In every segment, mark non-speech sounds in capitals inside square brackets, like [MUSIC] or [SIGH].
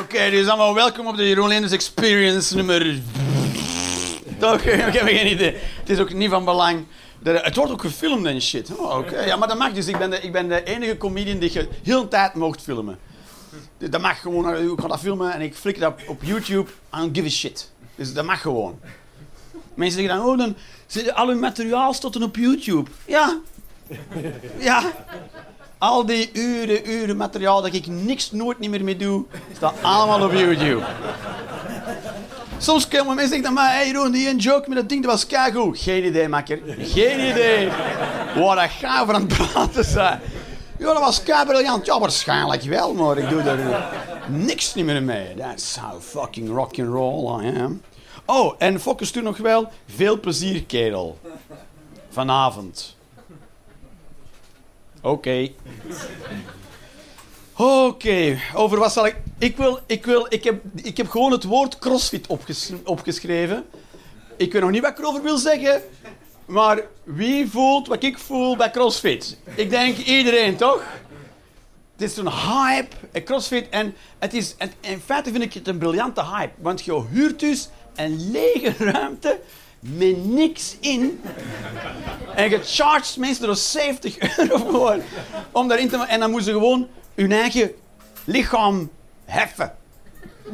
Oké, dus allemaal welkom op de Jeroen Lenders Experience nummer... Toch? [LAUGHS] Ik heb geen idee. Het is ook niet van belang. Het wordt ook gefilmd en shit. Oh, oké. Ja, maar dat mag dus. Ik ben, de, ik ben de enige comedian die je heel de tijd mocht filmen. Dat mag gewoon. Ik ga dat filmen en ik flikker dat op YouTube. I don't give a shit. Dus dat mag gewoon. Mensen zeggen dan, oh, dan zit al hun materiaal staat dan op YouTube. Ja. Ja. Al die uren, uren materiaal dat ik niks nooit niet meer mee doe, staat allemaal op YouTube. Soms komen mensen zeggen maar, hey die een joke met dat ding, dat was keigoed. Geen idee, makker. Geen idee waar dat ga over aan het praten zijn. Ja, dat was kei briljant. Ja, waarschijnlijk wel, maar ik doe er niks niet meer mee. That's how fucking rock and roll I am. Oh, en focus toen nog wel. Veel plezier, kerel. Vanavond. Oké. Oké, over wat zal ik... Ik, wil, ik, wil, ik, heb, ik heb gewoon het woord crossfit opges, opgeschreven. Ik weet nog niet wat ik erover wil zeggen, maar wie voelt wat ik voel bij crossfit? Ik denk iedereen, toch? Het is een hype, een crossfit. En het is, en in feite vind ik het een briljante hype. Want je huurt dus een lege ruimte met niks in. En je chargt mensen er 70 euro voor om daarin te... En dan moeten ze gewoon hun eigen lichaam heffen.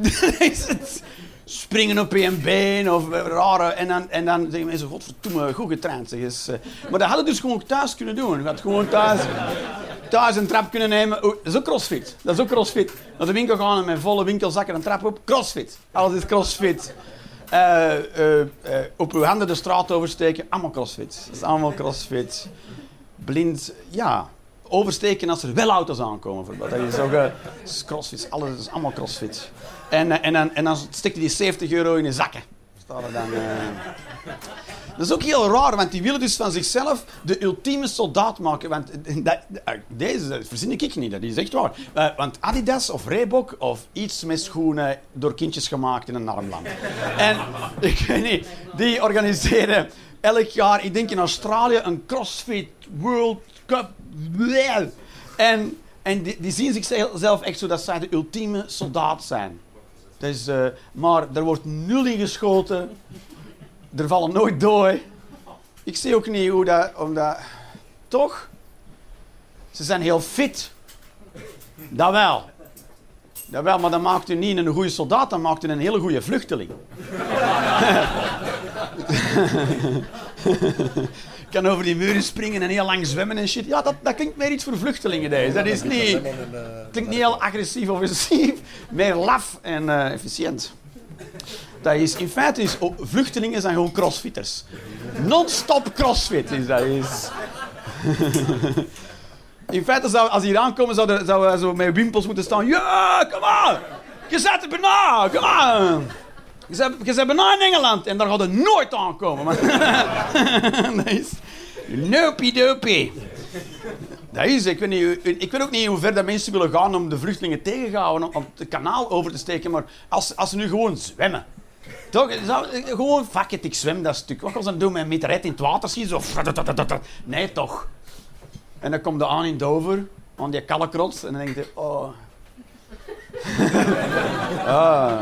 [LAUGHS] Springen op één been of eh, rare... En dan, en dan zeggen mensen, godverdomme, goed getraind. Zeg eens. Maar dat hadden dus gewoon thuis kunnen doen. Je had gewoon thuis, thuis een trap kunnen nemen. Dat is ook crossfit. Dat is ook crossfit. Naar de winkel gaan en met volle winkelzakken een trap op. Crossfit. Alles is crossfit. Eh, eh, eh, op uw handen de straat oversteken. Allemaal crossfit. Dat is allemaal crossfit. Blind, ja. Oversteken als er wel auto's aankomen. Dat is ook crossfit. Alles is allemaal crossfit. En, en, en dan steekt hij die 70 euro in de zakken. Eh. Dat is ook heel raar, want die willen dus van zichzelf de ultieme soldaat maken. Want dat, dat- deze dat verzin ik niet, dat is echt waar. Eh, want Adidas of Reebok of iets met schoenen door kindjes gemaakt in een arm land. En [LAUGHS] ik weet niet, die organiseren elk jaar, ik denk in Australië, een CrossFit World Cup. En, en die, die zien zichzelf echt zo dat zij de ultieme soldaat zijn. Dus, maar er wordt nul in geschoten. Er vallen nooit doden. Ik zie ook niet hoe dat... Omdat, toch? Ze zijn heel fit. Dat wel. Dat wel, maar dat maakt u niet een goede soldaat, dat maakt u een hele goede vluchteling. [LAUGHS] kan over die muren springen en heel lang zwemmen en shit. Ja, dat, dat klinkt meer iets voor vluchtelingen deze. Dat is niet... klinkt niet heel agressief offensief. Meer laf en eh, efficiënt. Dat is, in feite is, oh, vluchtelingen zijn gewoon crossfitters. Non-stop crossfit is dat. Is. [LAUGHS] in feite, zou, als die hier aankomen, zouden zou hij zo met wimpels moeten staan. Ja, kom aan! Je zet er bijna, kom aan! Je zet, je zet bijna in Engeland en daar gaat het nooit aankomen. Maar [LAUGHS] dat is... Nopie dopie. Dat is, ik weet, niet, ik weet ook niet hoe ver dat mensen willen gaan om de vluchtelingen tegenhouden, om, om het kanaal over te steken, maar als, als ze nu gewoon zwemmen. Toch? Gewoon, fuck it, ik zwem dat stuk. Wat gaan ze doen met een meteorit in het water zien? Zo, nee, toch. En dan komt de aan in Dover, aan die kalkrots, en dan denk je, oh. [LAUGHS] ah.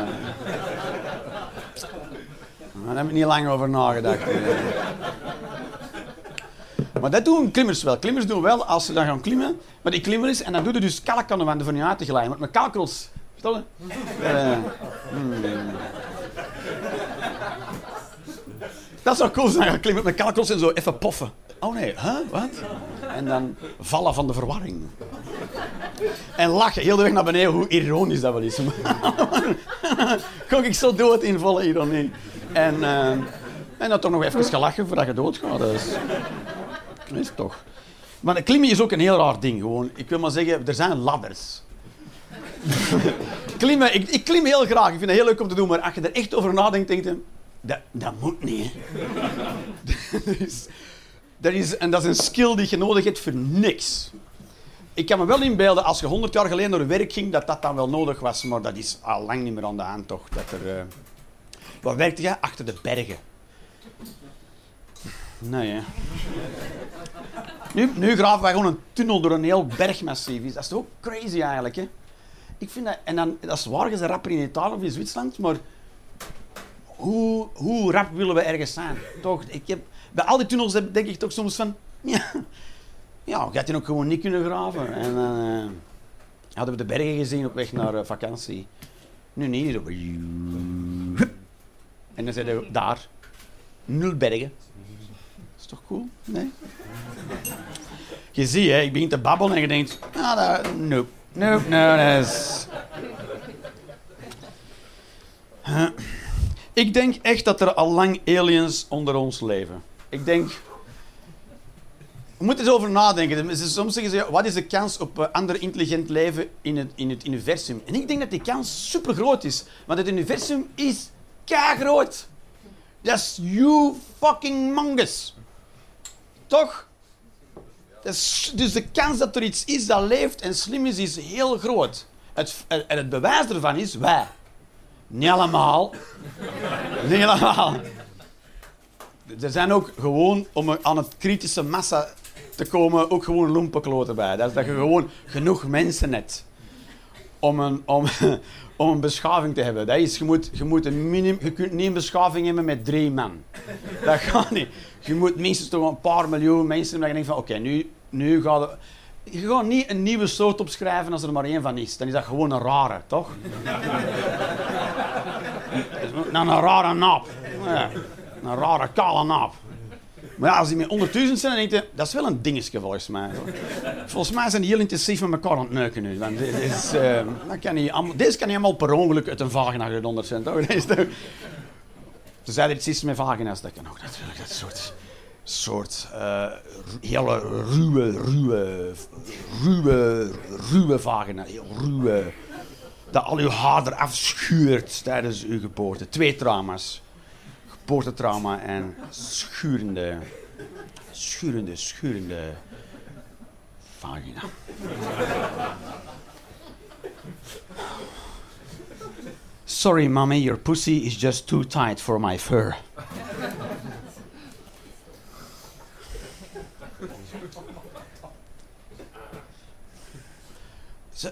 Daar heb ik niet lang over nagedacht. Maar dat doen klimmers wel. Klimmers doen wel als ze dan gaan klimmen. Maar die klimmer is, en dan doe je dus kalk aan de van je uit te glijden. Met kalkrots. Verstaan je? Eh, hmm. Dat zou cool zijn. Gaan klimmen met kalkrots en zo even poffen. Oh nee, huh? Wat? En dan vallen van de verwarring. En lachen heel de weg naar beneden, hoe ironisch dat wel is. [LAUGHS] Kom ik zo dood in volle ironie. En, eh, en dan toch nog even gelachen voordat je doodgaat. Dat is, toch. Maar klimmen is ook een heel raar ding. Gewoon. Ik wil maar zeggen, er zijn ladders. [LAUGHS] klimmen, ik, ik klim heel graag. Ik vind het heel leuk om te doen. Maar als je er echt over nadenkt, denk je... Dat, dat moet niet. dat is, dat is, en dat is een skill die je nodig hebt voor niks. Ik kan me wel inbeelden, als je 100 jaar geleden naar werk ging, dat dat dan wel nodig was. Maar dat is al lang niet meer aan de hand, toch? Dat er, eh, werkte jij? Achter de bergen. Nee, hè. Nu, nu graven wij gewoon een tunnel door een heel bergmassief. Dat is toch ook crazy eigenlijk, hè? ik vind dat... En dan, dat is waar, je rapper in Italië of in Zwitserland, maar... Hoe, hoe rap willen we ergens zijn? Toch, ik heb... Bij al die tunnels denk ik toch soms van... Ja, ja je die ook gewoon niet kunnen graven. En dan eh, hadden we de bergen gezien op weg naar eh, vakantie. Nu niet. En dan zijn we daar. Nul bergen. Toch cool? Nee? [LAUGHS] Je ziet, hè, ik begin te babbelen en je denkt... Ah, dat, nope. Nope, no, dat is... Huh. Ik denk echt dat er al lang aliens onder ons leven. Ik denk... We moeten eens over nadenken. Dus Soms zeggen ze, wat is de kans op eh, ander intelligent leven in het, in het universum? En ik denk dat die kans super groot is. Want het universum is groot. Dat is you fucking mangus. Toch? Dus de kans dat er iets is dat leeft en slim is, is heel groot. Het, en het bewijs ervan is wij. Niet allemaal. [LAUGHS] Niet allemaal. Er zijn ook gewoon, om aan het kritische massa te komen, ook gewoon lumpenkloten bij. Dat dat je gewoon genoeg mensen hebt om een, om, [LAUGHS] om een beschaving te hebben. Dat is, je, moet, je, moet een minim, je kunt niet een beschaving hebben met drie man. [LAUGHS] Dat gaat niet. Je moet minstens toch een paar miljoen mensen hebben dat je denkt van oké, nu, nu gaat het... Je gaat niet een nieuwe soort opschrijven als er maar één van is. Dan is dat gewoon een rare, toch? [LAUGHS] Dan een rare nap. Ja, een rare kale nap. Maar ja, als die met 100.000 zijn, dan denk je, dat is wel een dingetje volgens mij. Volgens mij zijn die heel intensief met elkaar aan het neuken nu. Dit eh, dat kan niet deze kan niet allemaal per ongeluk uit een vagina gedonderd zijn? [LAUGHS] Ze zeiden iets is met vagina's, dat kan ook. Dat soort, soort eh, hele ruwe, ruwe, ruwe, ruwe vagina. Heel ruwe. Dat al uw haar eraf schuurt tijdens uw geboorte. Twee trauma's geboortetrauma en schurende, schurende, schurende vagina. Sorry, mommy, your pussy is just too tight for my fur.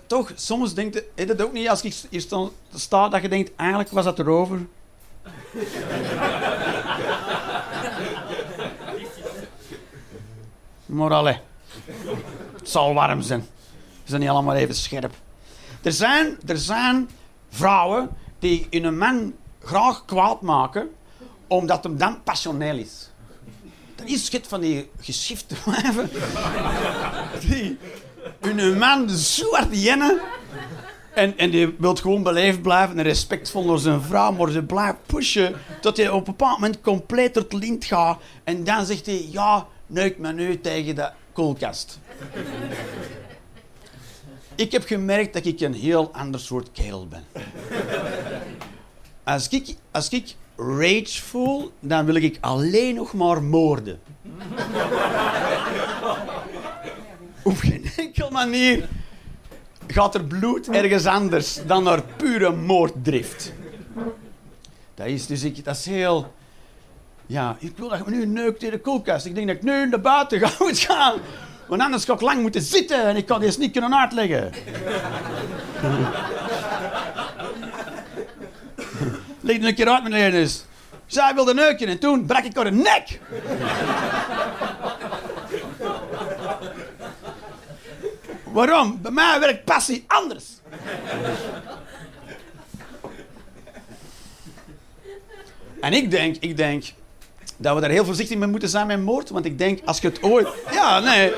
Toch, soms denkt je, dat ook niet als ik hier sta, dat je denkt, eigenlijk was dat erover. Maar allee, het zal warm zijn. Ze zijn niet allemaal even scherp. Er zijn, er zijn vrouwen die hun man graag kwaad maken, omdat hem dan passioneel is. Dat is schit van die geschifte [LAUGHS] wijven. Die hun man zo hard jennen. En, en die wil gewoon beleefd blijven en respectvol naar zijn vrouw, maar ze blijft pushen tot hij op een bepaald moment compleet tot lint gaat. En dan zegt hij, ja, neuk me nu tegen de koelkast. [LAUGHS] ik heb gemerkt dat ik een heel ander soort kerel ben. Als ik, als ik rage voel, dan wil ik alleen nog maar moorden. [LAUGHS] Op geen enkele manier gaat er bloed ergens anders dan naar pure moorddrift. Dat is dus ik, dat is heel. Ja, ik wil dat me nu neukt in de koelkast. Ik denk dat ik nu naar buiten ga [LAUGHS] moet gaan. Want anders ga ik lang moeten zitten en ik kan deze niet kunnen uitleggen. [LAUGHS] Leg een keer uit, meneer. Dus. Zij wilde neuken en toen brak ik haar nek. Waarom? Bij mij werkt passie anders. en ik denk, ik denk dat we daar heel voorzichtig mee moeten zijn met moord. Want ik denk, als je het ooit... Ja, nee.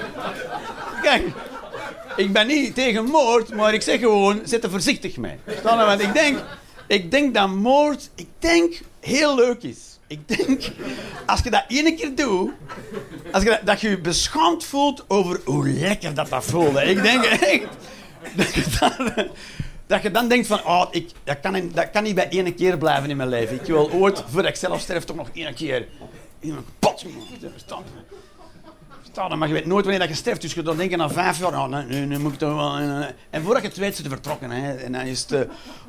Kijk, ik ben niet tegen moord, maar ik zeg gewoon, zet er voorzichtig mee. Want ik denk, ik denk dat moord, ik denk, heel leuk is. Ik denk, als je dat ene keer doet, als dat, je je beschaamd voelt over hoe lekker dat dat voelde. Ik denk echt dat je dan, dat je dan denkt van, oh, ik, dat, kan, dat kan niet bij één keer blijven in mijn leven. Ik wil ooit, voordat ik zelf sterf, toch nog één keer kapot Verstaan je? Je? Maar je weet nooit wanneer dat je sterft. Dus je dan denkt na vijf jaar, oh, nu, moet ik toch wel... eh, En voordat je het weet, je vertrokken. Hè. En dan is het... eh,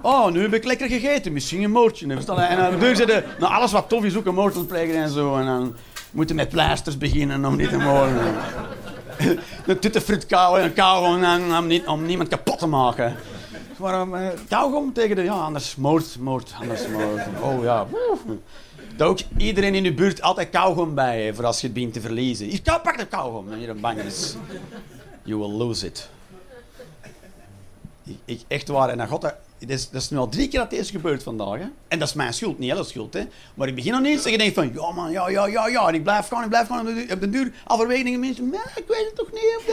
oh, nu heb ik lekker gegeten. Misschien een moordje. En dan doen ze de, nou, alles wat tof is, ook een moord en zo. En dan moeten met pleisters beginnen om niet te moorden. [LAUGHS] De tutte fruit kauwen en kauwen om, niet, om niemand kapot te maken. waarom... Uh, kauwgom tegen de... Ja, anders moord, moord, anders moord. Oh ja. Dat ook iedereen in uw buurt altijd kauwgom bij voor als je het begint te verliezen. Hier, pak de kauwgom. En je bang is. You will lose it. Ik, ik, echt waar. En dan gaat dat is, dat is nu al drie keer dat deze gebeurt vandaag. Hè? En dat is mijn schuld, niet hele schuld. Hè? Maar ik begin nog niet en je denkt van, ja man, ja, ja, ja, ja. En ik blijf gaan, ik blijf gaan. Op de duur, halverwege denken mensen, nee, ik weet het toch niet. Of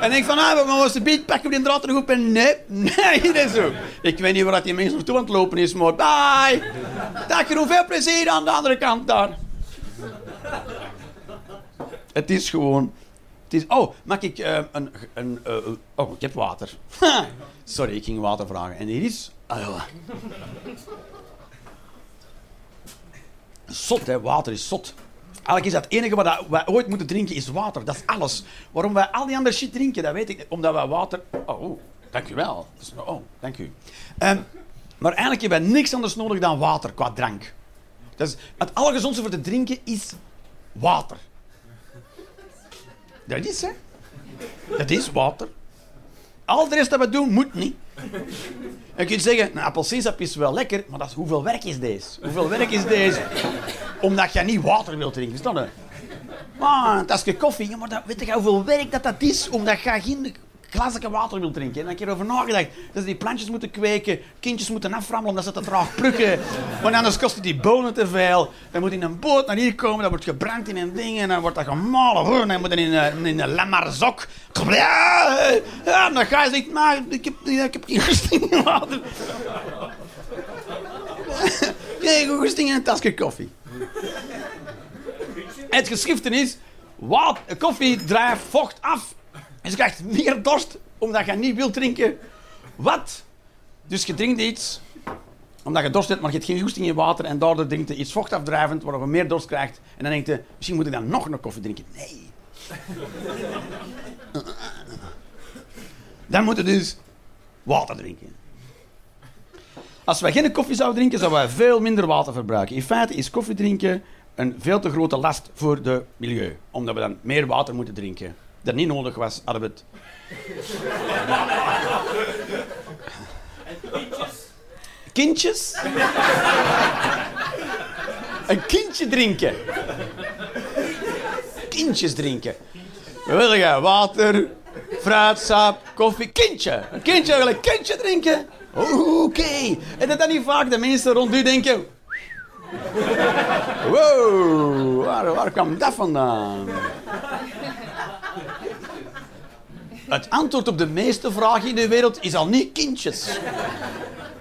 En ik denk van, ah, maar was de beat, pakken we die draad terug op. En nee, nee, [LAUGHS] dat is zo. Ik weet niet waar dat die mensen naartoe aan het lopen is, maar bye. Dag, je veel plezier aan de andere kant daar. Het is gewoon... Het is, oh, mag ik uh, een... een uh, oh, ik heb water. [LAUGHS] Sorry, ik ging water vragen. En hier is... Ah, Zot, hè. Water is zot. Eigenlijk is dat het enige wat wij ooit moeten drinken, is water. Dat is alles. Waarom wij al die andere shit drinken, dat weet ik. Omdat wij water... Oh, oh dank u wel. Oh, dank u. Maar eigenlijk hebben wij niks anders nodig dan water qua drank. Dat is, het allergezondste voor te drinken is water. Dat is, hè. Dat is water. Al de rest dat we doen, moet niet. En je zeggen, een appelsiensap is wel lekker, maar dat hoeveel werk is deze? Hoeveel werk is deze? Omdat je niet water wilt drinken, is dat een... Maar een koffie, maar dat, weet je hoeveel werk dat, dat is? Omdat je geen glazen water wil drinken. En dan heb ik erover nagedacht. Dat ze die plantjes moeten kweken, kindjes moeten aframmelen omdat ze te traag plukken. [LAUGHS] Want anders kosten die bonen te veel. Dan moet in een boot naar hier komen, dat wordt gebrand in een ding en dan wordt dat gemalen. En dan moet in een, in een lamarzok. Ja, dan ga je zeggen, maar ik heb, ik heb geen goesting in water. [LAUGHS] Kijk, hoe goesting in een tasje koffie. Het geschriften is, wat, koffie drijft vocht af en je krijgt meer dorst omdat je niet wilt drinken. Wat? Dus je drinkt iets omdat je dorst hebt, maar je hebt geen goesting in water en daardoor drinkt je iets vochtafdrijvend, waardoor je meer dorst krijgt. En dan denk je, misschien moet ik dan nog een koffie drinken. Nee. [LAUGHS] dan moet je dus water drinken. Als wij geen koffie zouden drinken, zouden wij veel minder water verbruiken. In feite is koffie drinken een veel te grote last voor het milieu, omdat we dan meer water moeten drinken dat niet nodig was, hadden we kindjes? Kindjes? Een kindje drinken. Kindjes drinken. Wil je water, fruitsap, koffie, kindje. Een kindje, wil een kindje drinken? Oké. En dat dan niet vaak de mensen rond u denken... Wow, waar, waar kwam dat vandaan? Het antwoord op de meeste vragen in de wereld is al niet kindjes.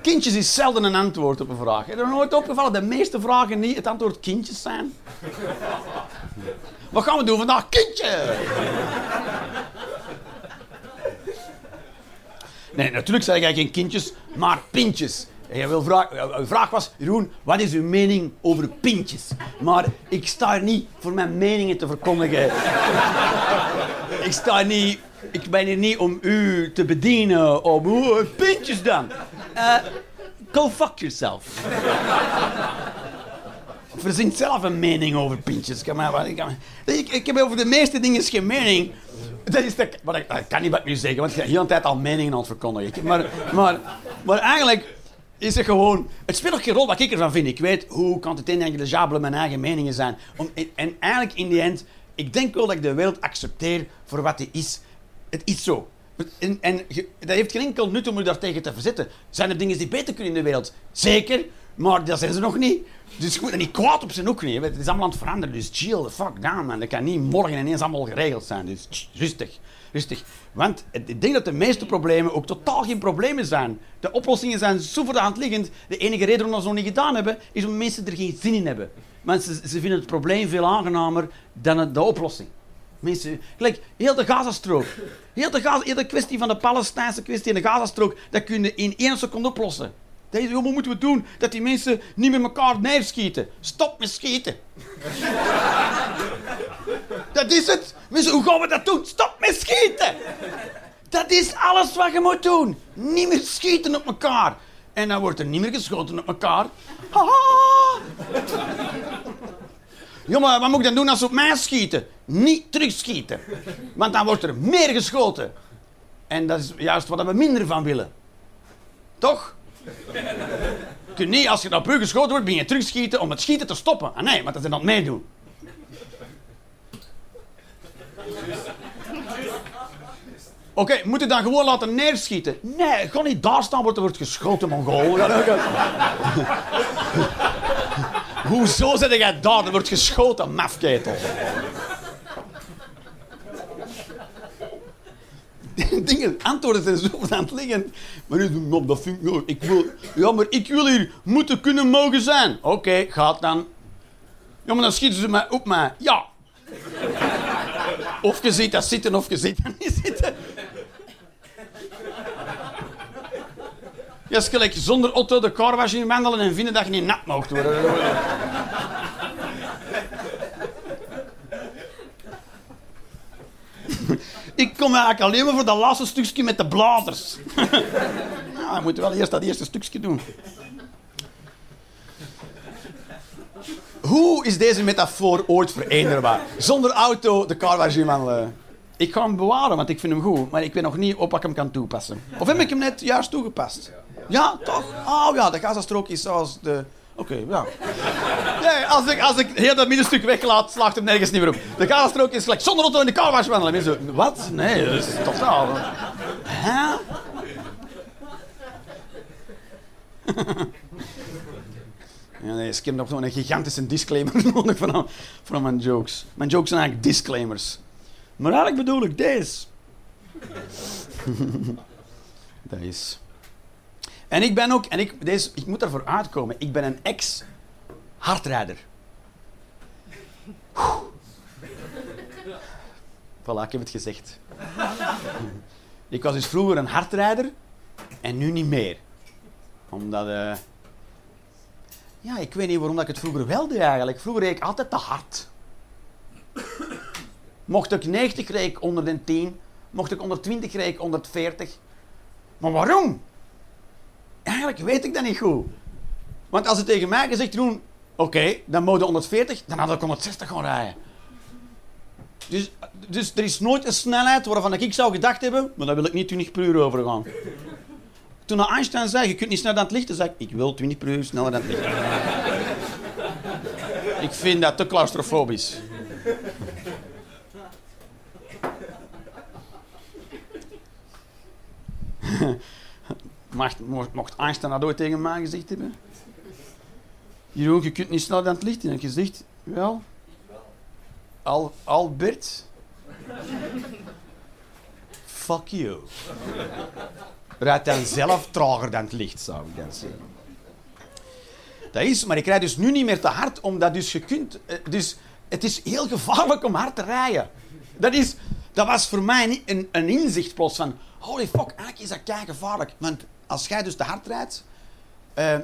Kindjes is zelden een antwoord op een vraag. Heb je nooit opgevallen? De meeste vragen niet het antwoord kindjes zijn. Wat gaan we doen vandaag? Kindje! Nee, natuurlijk zeg jij geen kindjes, maar pintjes. En wil vraag, uw vraag was, Jeroen, wat is uw mening over pintjes? Maar ik sta er niet voor mijn meningen te verkondigen. ik sta niet ik ben hier niet om u te bedienen om pintjes dan. Uh, go fuck yourself. Verzin zelf een mening over pintjes. Maar, ik, ik, heb over de meeste dingen geen mening. Dat is de, ik, kan niet wat nu zeggen, want ik tijd al meningen aan het verkondigen. Maar, maar, maar eigenlijk is het gewoon... Het speelt ook geen rol wat ik ervan vind. Ik weet hoe kan het negligible mijn eigen meningen zijn. Om, en, en eigenlijk in die end, ik denk wel dat ik de wereld accepteer voor wat die is. Het is zo. En, en dat heeft geen enkel nut om je daar tegen te verzetten. Zijn er dingen die beter kunnen in de wereld? Zeker, maar dat zijn ze nog niet. Dus je moet niet kwaad op zijn ook niet. Het is allemaal aan het veranderen. Dus chill the fuck down, man. Dat kan niet morgen ineens allemaal geregeld zijn. Dus rustig, rustig. Want ik denk dat de meeste problemen ook totaal geen problemen zijn. De oplossingen zijn zo voor de hand liggend. De enige reden dat nog niet gedaan hebben, is omdat mensen er geen zin in hebben. Mensen ze vinden het probleem veel aangenamer dan de oplossing. Mensen, gelijk, heel de Gazastrook. Heel de, Gaza, heel de kwestie van de Palestijnse kwestie in de Gazastrook, dat kun je in één seconde oplossen. Dat is, wat moeten we doen? Dat die mensen niet met elkaar neerschieten. Stop met schieten. [LAUGHS] dat is het. Mensen, hoe gaan we dat doen? Stop met schieten. Dat is alles wat je moet doen. Niet meer schieten op elkaar. En dan wordt er niet meer geschoten op elkaar. Haha. [LAUGHS] Jongen, wat moet ik dan doen als ze op mij schieten? Niet terugschieten. Want dan wordt er meer geschoten. En dat is juist wat we minder van willen. Toch? Niet, als je op u geschoten wordt, ben je terugschieten om het schieten te stoppen. Ah, nee, maar dat is het meedoen. Oké, moet je dan gewoon laten neerschieten? Nee, gewoon niet daar staan, wordt er wordt geschoten, Mongool. [LAUGHS] Hoezo zit jij daar? Er wordt geschoten, mafketel. [LAUGHS] Dingen, antwoorden zijn zo aan het liggen. Maar nu, dat vind ik, ik wil, ja, maar ik wil hier moeten kunnen mogen zijn. Oké, gaat dan. Ja, maar dan schieten ze mij op mij. Ja. Of je ziet dat zitten, of je ziet dat niet zitten. Ja, is gelijk zonder Otto de carwash in wandelen en vinden dat je niet nat mocht worden. Ik kom eigenlijk alleen maar voor dat laatste stukje met de bladers. [LAUGHS] ja, we moeten wel eerst dat eerste stukje doen. Hoe is deze metafoor ooit verenigbaar? Zonder auto de carwash in wandelen. Ik ga hem bewaren, want ik vind hem goed. Maar ik weet nog niet op wat ik hem kan toepassen. Of heb ik hem net juist toegepast? Ja, toch? Oh ja, de Gazastrook is zoals de... Oké, ja. Nee, als ik, als ik heel dat middenstuk weglaat, slaagt hem nergens niet meer op. De Gazastrook is gelijk zonder auto in de carwash wandelen. Mensen, wat? Nee, dat is totaal... Hè? [LAUGHS] Ja, nee, ik heb nog zo'n gigantische disclaimer [LAUGHS] nodig van, van mijn jokes. Mijn jokes zijn eigenlijk disclaimers. Maar eigenlijk bedoel ik deze. [LAUGHS] dat is. En ik ben ook, en ik, deze, ik moet ervoor uitkomen, ik ben een ex-hardrijder. Voilà, ik heb het gezegd. ik was dus vroeger een hardrijder en nu niet meer. Omdat, uh, ja, ik weet niet waarom dat ik het vroeger wel deed eigenlijk. Vroeger reed ik altijd te hard. Mocht ik 90 reed ik onder de 10. Mocht ik 120 reed ik onder 40. Maar waarom? Eigenlijk weet ik dat niet goed. Want als ze tegen mij gezegd doen, oké, dan moet je 140, dan had ik 160 gaan rijden. Dus, dus er is nooit een snelheid waarvan ik zou gedacht hebben, maar daar wil ik niet 20 per uur over gaan. Toen Einstein zei, je kunt niet sneller dan het licht, dan zei ik, ik wil 20 per uur sneller dan het licht. [LAUGHS] ik vind dat te claustrofobisch. [LAUGHS] Mocht, mocht Einstein dat ooit tegen mij gezegd hebben? Jeroen, je kunt niet snel aan het licht in. En gezegd, wel. Al, Albert. Fuck you. Rijd dan zelf trager dan het licht, zou ik dan zeggen. Dat is, maar ik rijd dus nu niet meer te hard, omdat dus je kunt... Eh, dus het is heel gevaarlijk om hard te rijden. Dat, is, dat was voor mij een, een inzicht plots van... Holy fuck, eigenlijk is dat kei gevaarlijk. Want als jij dus te hard rijdt. Uh,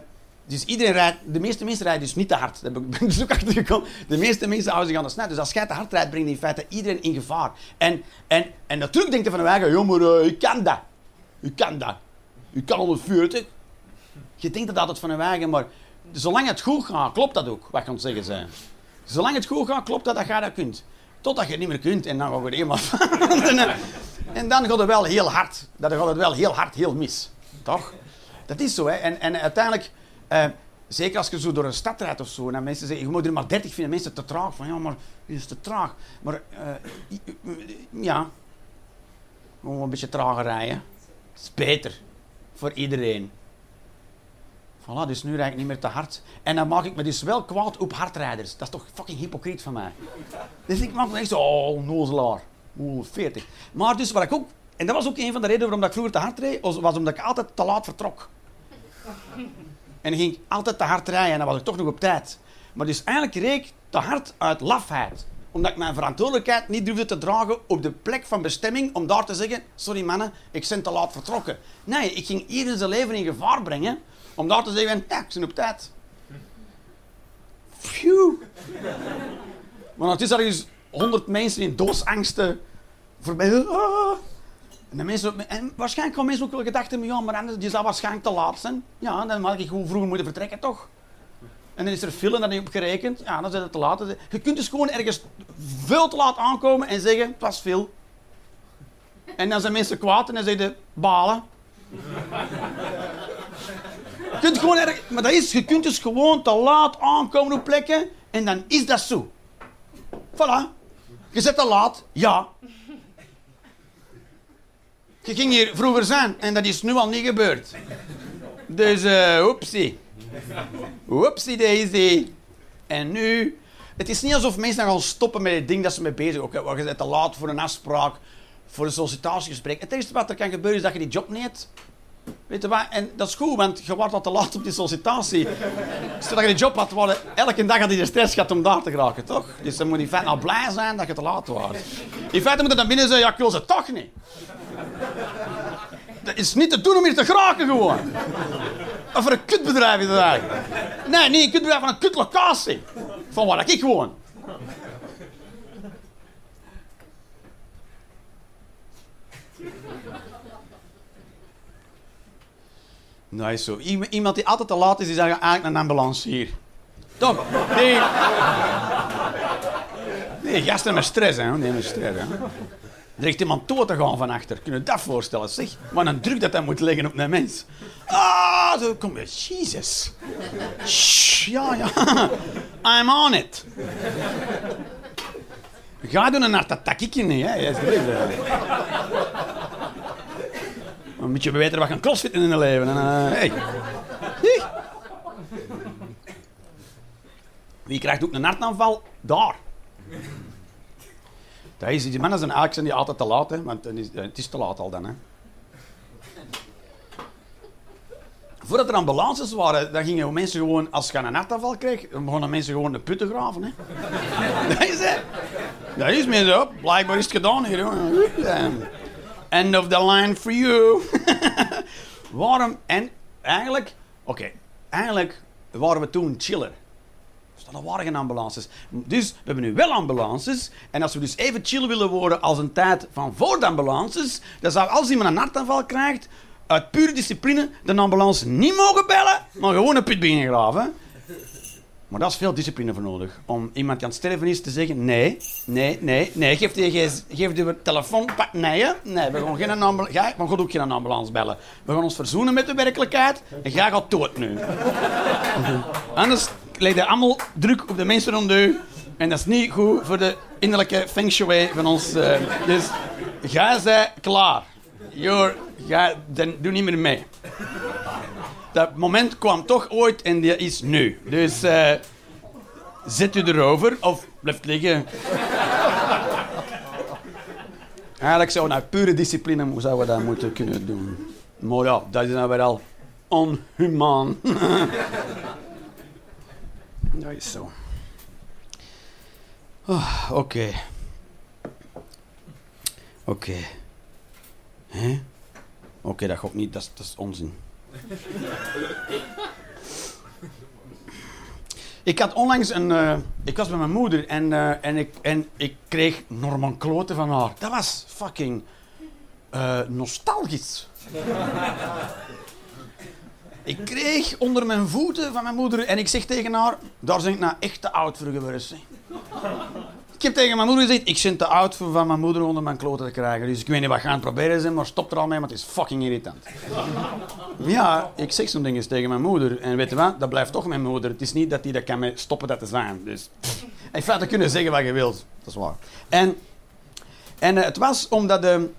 dus iedereen rijdt, de meeste mensen rijden dus niet te hard. Daar ben ik [LAUGHS] dus ook achter gekomen. De meeste mensen houden zich aan de snelheid. Dus als jij te hard rijdt, breng je in feite iedereen in gevaar. En, en, en natuurlijk denkt je van de wagen, joh, maar uh, ik kan dat. Ik kan dat. Ik kan 140. Je denkt dat altijd van een wagen, maar zolang het goed gaat, klopt dat ook, wat aan zeggen zijn. Zolang het goed gaat, klopt dat dat dat kunt. Totdat je het niet meer kunt en dan gaat het helemaal [LAUGHS] en dan gaat het wel heel hard. Dan gaat het wel heel hard, heel mis. Toch? Dat is zo, hè. En, uiteindelijk, uh, zeker als je zo door een stad rijdt of zo, en mensen zeggen, je moet er maar 30 vinden, mensen te traag. Van, ja, maar dit is te traag. Maar, uh, ja, gewoon een beetje trager rijden. Dat is beter. Voor iedereen. Voilà, dus nu rijd ik niet meer te hard. En dan maak ik me dus wel kwaad op hardrijders. Dat is toch fucking hypocriet van mij. Dus ik maak me echt zo, oh, nozelaar. Oeh, 40. Maar dus wat ik ook en dat was ook een van de redenen waarom ik vroeger te hard reed, was omdat ik altijd te laat vertrok. En ging ik altijd te hard rijden en dan was ik toch nog op tijd. Maar dus eigenlijk reed ik te hard uit lafheid. Omdat ik mijn verantwoordelijkheid niet durfde te dragen op de plek van bestemming om daar te zeggen, sorry mannen, ik ben te laat vertrokken. Nee, ik ging iedereen zijn leven in gevaar brengen om daar te zeggen, ja, ik ben op tijd. Phew. Maar het is ergens honderd mensen in doosangsten voorbij. Ah. En, mensen, en waarschijnlijk gaan mensen ook wel gedacht hebben, ja, maar anders, die zal waarschijnlijk te laat zijn. Ja, dan had ik gewoon vroeger moeten vertrekken, toch? En dan is er film dat niet op gerekend. Ja, dan zijn het te laat. Je kunt dus gewoon ergens veel te laat aankomen en zeggen, het was veel. En dan zijn mensen kwaad en zeggen balen. Je kunt gewoon maar dat is, je kunt dus gewoon te laat aankomen op plekken en dan is dat zo. Voilà. Je zit te laat, ja. Je ging hier vroeger zijn en dat is nu al niet gebeurd. Dus, uh, oepsie. Oepsie daisy. En nu... Het is niet alsof mensen gaan stoppen met het ding dat ze mee bezig zijn. Je bent te laat voor een afspraak, voor een sollicitatiegesprek. Het eerste wat er kan gebeuren is dat je die job niet. Weet je wat? En dat is goed, want je wordt al te laat op die sollicitatie. Stel dat je die job had, worden, elke dag had je de stress gehad om daar te geraken, toch? Dus dan moet je feite al blij zijn dat je te laat was. In feite moet je dan binnen zeggen, ja, ik wil ze toch niet. Dat is niet te doen om hier te geraken gewoon. Of voor een kutbedrijf is dat eigenlijk. Nee, niet een kutbedrijf, van een kutlocatie. Van waar ik gewoon. Nou, zo. Iemand die altijd te laat is, die zegt eigenlijk een ambulance hier. Toch? Nee. Nee, gasten met stress, hè. Nee, met stress, hè. Er ligt iemand toe te gaan van achter. Kun je dat voorstellen, zeg? Wat een druk dat dat moet leggen op een mens. Ah, zo kom je. Jezus. ja, ja. I'm on it. Ga doen een niet, hè. Dan moet je weten wat gaan crossfitten in het leven. En, hey. Wie krijgt ook een hartaanval? Daar. Dat is, die mannen zijn eigenlijk zijn die altijd te laat, want het is te laat al dan. Hè. Voordat er ambulances waren, dan gingen mensen gewoon, als je een hartaanval kreeg, dan begonnen mensen gewoon de putten graven. Hè. dat is het. Dat is meer zo. Blijkbaar is het gedaan hier. End of the line for you. [LAUGHS] Waarom? En eigenlijk, oké, eigenlijk waren we toen chiller. Dus waren geen ambulances. Dus we hebben nu wel ambulances. En als we dus even chill willen worden als een tijd van voor de ambulances, dan zou als iemand een hartaanval krijgt, uit pure discipline de ambulance niet mogen bellen, maar gewoon een put graven. Maar dat is veel discipline voor nodig. Om iemand die aan het sterven is te zeggen: nee, nee, nee, nee. Geef je, geef je telefoon. Nee, nee, we gaan geen ambulance. we gaan ook geen ambulance bellen. We gaan ons verzoenen met de werkelijkheid en jij gaat dood nu. [LAUGHS] Anders leg je allemaal druk op de mensen rond u. En dat is niet goed voor de innerlijke feng shui van ons. Uh, dus jij zij klaar. You're, ga, dan doe niet meer mee dat moment kwam toch ooit en die is nu. Dus uh, zet u erover of blijft liggen. Eigenlijk zou naar pure discipline zouden we dat moeten kunnen doen. Maar ja, dat is nou weer al onhumaan. [LAUGHS] dat is zo. Oh, Oké. Oké. Oké, dat gaat niet, dat is onzin. Ik had onlangs een. Uh, ik was met mijn moeder en, uh, en, ik, en ik kreeg Norman Kloten van haar. Dat was fucking uh, nostalgisch. ik kreeg onder mijn voeten van mijn moeder en ik zeg tegen haar: Daar ben ik nou echt te oud voor geweest. Ik heb tegen mijn moeder gezegd, ik ben te oud voor van mijn moeder onder mijn kloten te krijgen. Dus ik weet niet wat gaan proberen zijn, maar stop er al mee, want het is fucking irritant. [LAUGHS] ja, ik zeg zo'n ding eens tegen mijn moeder. En weet je wat, dat blijft toch mijn moeder. Het is niet dat die dat kan stoppen dat te zijn. Dus in feite kunnen zeggen wat je wilt. Dat is waar. En, en uh, het was omdat de...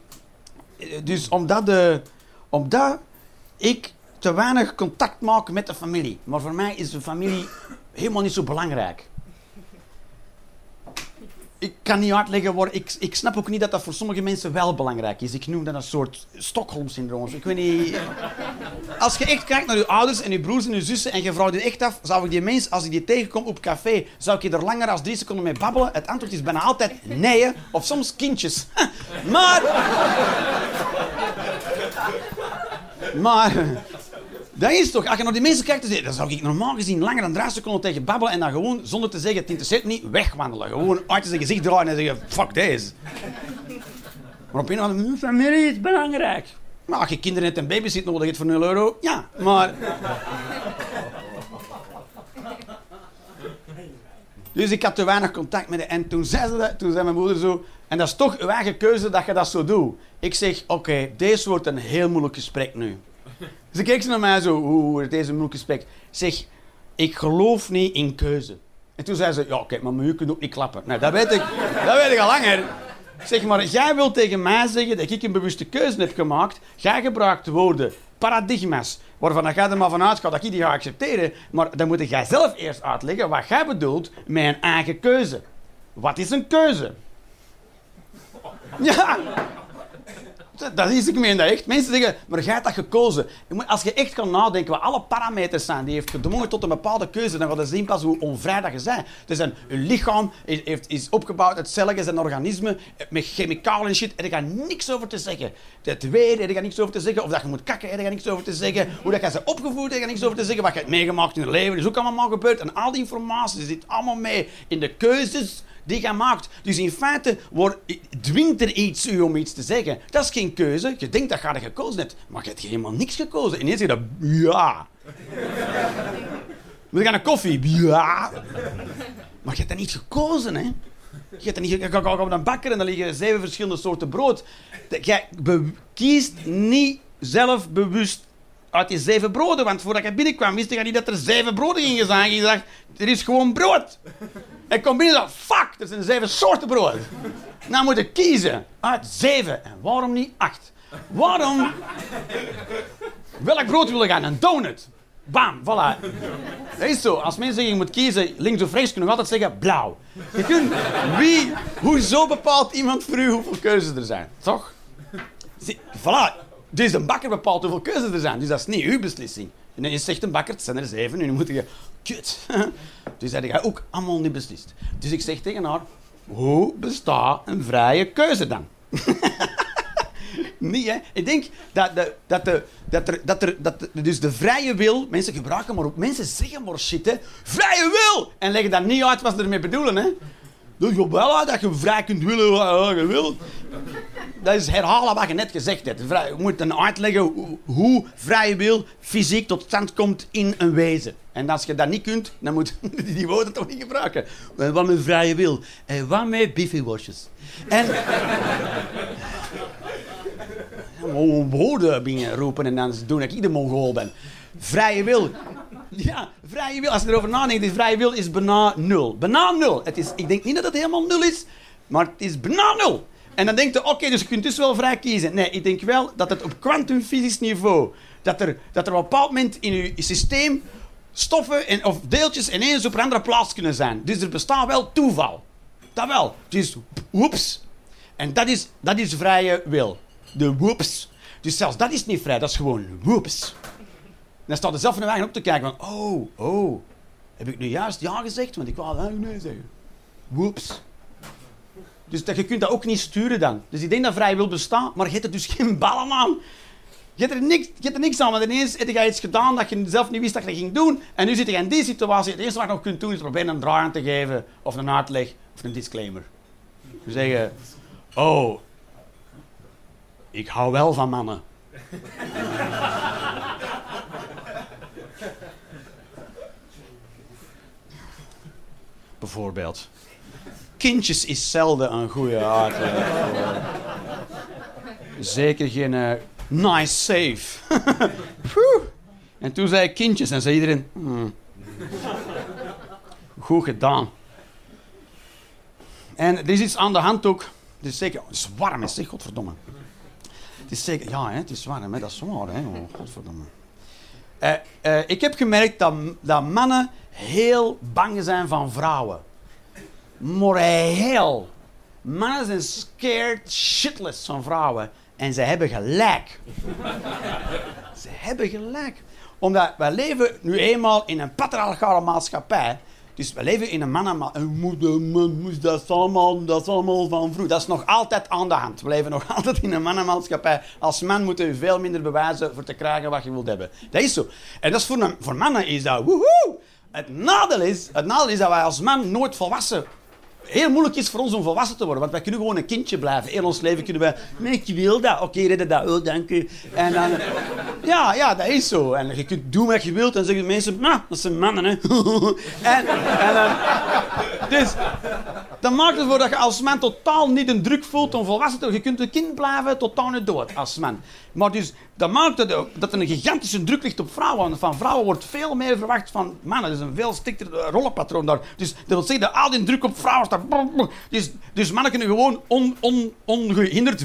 Dus omdat de... Omdat ik te weinig contact maak met de familie. Maar voor mij is de familie helemaal niet zo belangrijk ik kan niet uitleggen waar. Ik, ik snap ook niet dat dat voor sommige mensen wel belangrijk is. Ik noem dat een soort Stockholm-syndroom. Ik weet niet. Als je echt kijkt naar je ouders en je broers en je zussen en je vrouw die echt af, zou ik die mens, als ik die tegenkom op café, zou ik er langer dan drie seconden mee babbelen? Het antwoord is bijna altijd nee, of soms kindjes. [LAUGHS] maar. Maar. Dat is toch, als je naar die mensen kijkt, dan zou ik normaal gezien langer dan drie seconden tegen babbelen en dan gewoon, zonder te zeggen, het interesseert niet, wegwandelen. Gewoon uit zijn gezicht draaien en zeggen, fuck deze. Maar op een of andere familie is belangrijk. Maar als je kinderen net een babysit nodig hebt voor 0 euro, ja, maar... Dus ik had te weinig contact met haar. En toen zei, ze dat, toen zei mijn moeder zo... En dat is toch uw eigen keuze dat je dat zo doet. Ik zeg, oké, deze wordt een heel moeilijk gesprek nu. Ze keek ze naar mij zo, oeh, deze moeilijke Zeg, ik geloof niet in keuze. En toen zei ze, ja, kijk, maar je kunt ook niet klappen. Nou, dat weet ik, dat weet ik al langer. Zeg maar, jij wilt tegen mij zeggen dat ik een bewuste keuze heb gemaakt. Jij gebruikt woorden, paradigma's, waarvan jij er maar vanuit dat ik die ga accepteren. Maar dan moet jij zelf eerst uitleggen wat jij bedoelt met een eigen keuze. Wat is een keuze? Ja, dat is, ik meen dat echt. Mensen zeggen, maar jij hebt dat gekozen. Als je echt kan nadenken wat alle parameters zijn die heeft gedwongen tot een bepaalde keuze, dan gaat je zien pas hoe onvrij dat je bent. Dus een, je lichaam is, is opgebouwd uit cellen en organismen met chemicalen en shit. En er gaat niks over te zeggen. Het weer, er gaat niks over te zeggen. Of dat je moet kakken, er gaat niks over te zeggen. Hoe dat je ze opgevoed, er niks over te zeggen. Wat je hebt meegemaakt in je leven, is ook allemaal gebeurd. En al die informatie zit allemaal mee in de keuzes die je maakt. Dus in feite wordt, dwingt er iets u om iets te zeggen. Dat is geen keuze. Je denkt dat je gekozen hebt, maar je hebt helemaal niks gekozen. Ineens zeg je dat, ja. We gaan een koffie, ja. Maar je hebt dat niet gekozen, hè. Je hebt dat niet, op een bakker en dan liggen zeven verschillende soorten brood. Jij kiest niet zelf bewust uit die zeven broden. Want voordat ik binnenkwam, wist ik niet dat er zeven broden gingen zijn. Je dacht, er is gewoon brood. Ik kom binnen en dacht, fuck, er zijn zeven soorten brood. Nou moet ik kiezen uit zeven. En waarom niet acht? Waarom? Welk brood wil ik gaan? Een donut. Bam, voilà. Dat is zo. Als mensen zeggen je moet kiezen links of rechts, kunnen we altijd zeggen blauw. Je kunt, wie, hoezo bepaalt iemand voor u hoeveel keuzes er zijn? Toch? Voilà. Dus een bakker bepaalt hoeveel keuzes er zijn. Dus dat is niet uw beslissing. En je zegt een bakker, het zijn er zeven, nu moet je... Kut. [LAUGHS] Dus dat ga ook allemaal niet beslist. Dus ik zeg tegen haar, hoe bestaat een vrije keuze dan? [LAUGHS] niet, hè? Ik denk dat, de, dat, de, dat, er, dat, er, dat dus de vrije wil... Mensen gebruiken maar ook... Mensen zeggen maar shit. Vrije wil! En leggen dan niet uit wat ze ermee bedoelen, hè. Dat je wel dat je vrij kunt willen wat je wil. Dat is herhalen wat je net gezegd hebt. Je moet dan uitleggen hoe vrije wil fysiek tot stand komt in een wezen. En als je dat niet kunt, dan moet [LAUGHS] je die woorden toch niet gebruiken. Wat met vrije wil. En wat met biffyworstjes. En... woorden binnen roepen en dan doen dat ik de mongool ben. Vrije wil. [LAUGHS] Ja, vrije wil. Als je erover nadenkt, is vrije wil is bijna nul. Bijna nul. Het is, ik denk niet dat het helemaal nul is, maar het is bijna nul. En dan denkt je, oké, dus je kunt dus wel vrij kiezen. Nee, ik denk wel dat het op kwantumfysisch niveau, dat er, dat er op een bepaald moment in je systeem stoffen en, of deeltjes ineens op een andere plaats kunnen zijn. Dus er bestaat wel toeval. Dat wel. Dus woeps. En dat is, dat is vrije wil. De woeps. Dus zelfs dat is niet vrij, dat is gewoon woeps dan staat er zelf van de wagen op te kijken van, oh, oh, heb ik nu juist ja gezegd? Want ik wou nee zeggen. Woeps. Dus dat, je kunt dat ook niet sturen dan. Dus ik denk dat vrij wil bestaan, maar je hebt er dus [LAUGHS] geen ballen aan. Je hebt er niks, je er niks aan, want ineens heb je iets gedaan dat je zelf niet wist dat je ging doen. En nu zit je in die situatie. Het eerste wat je nog kunt doen is proberen een draai aan te geven, of een uitleg, of een disclaimer. Je zeggen, oh, ik hou wel van mannen. Bijvoorbeeld. Kindjes is zelden een goede uitleg. Zeker geen uh, nice safe. [LAUGHS] en toen zei ik kindjes en zei iedereen... Hmm. Goed gedaan. En er is iets aan de hand ook. Het is zeker... Het is warm, is godverdomme. Het is zeker... Ja, hè, het is warm, hè, dat is waar, hè. Oh, godverdomme. Uh, uh, ik heb gemerkt dat, dat mannen heel bang zijn van vrouwen. Maar heel. Mannen zijn scared shitless van vrouwen. En ze hebben gelijk. ze hebben gelijk. Omdat wij leven nu eenmaal in een patriarchale maatschappij. Dus we leven in een mannen... Een moeder, dat is, allemaal, dat is allemaal van vroeg. Dat is nog altijd aan de hand. We leven nog [LAUGHS] altijd in een mannenmaatschappij. Als man moet je veel minder bewijzen voor te krijgen wat je wilt hebben. Dat is zo. En dat is voor, voor mannen is dat woehoe. Het nadeel is, het nadeel is dat wij als man nooit volwassen heel moeilijk is voor ons om volwassen te worden. Want wij kunnen gewoon een kindje blijven. In ons leven kunnen wij... Nee, je wil dat. Oké, redden dat. Oh, dank u. En dan... Ja, ja, dat is zo. En je kunt doen wat je wilt. En zeggen mensen... Nou, dat zijn mannen, hè. [LAUGHS] en, en dan... Dus... Dat maakt het voor dat je als man totaal niet een druk voelt om volwassen te worden. Je kunt een kind blijven totaal niet dood als man. Maar dus, dat maakt dat, er een gigantische druk ligt op vrouwen. Van vrouwen wordt veel meer verwacht van mannen. Dat is een veel strikter rollenpatroon daar. Dus dat wil zeggen dat al die druk op vrouwen staat. Dus, dus mannen kunnen gewoon on, on, ongehinderd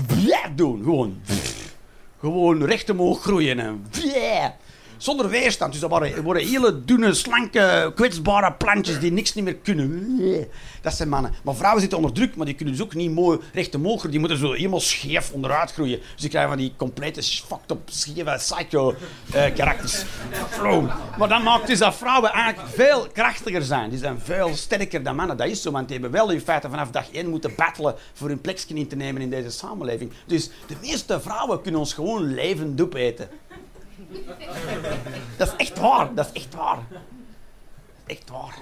doen. Gewoon. Gewoon recht omhoog groeien. En zonder weerstand. Dus dat waren, worden hele dunne, slanke, kwetsbare plantjes die niks niet meer kunnen. Dat zijn mannen. Maar vrouwen zitten onder druk, maar die kunnen dus ook niet mooi recht omhoog Die moeten zo helemaal scheef onderuit groeien. Dus die krijgen van die complete fucked up, scheve psycho-karakters. Uh, maar dat maakt dus dat vrouwen eigenlijk veel krachtiger zijn. Die zijn veel sterker dan mannen. Dat is zo, want die hebben wel in feite vanaf dag één moeten battelen voor hun plekje in te nemen in deze samenleving. Dus de meeste vrouwen kunnen ons gewoon levend opeten. [LAUGHS] Dat is echt waar. Dat is echt waar. Echt waar.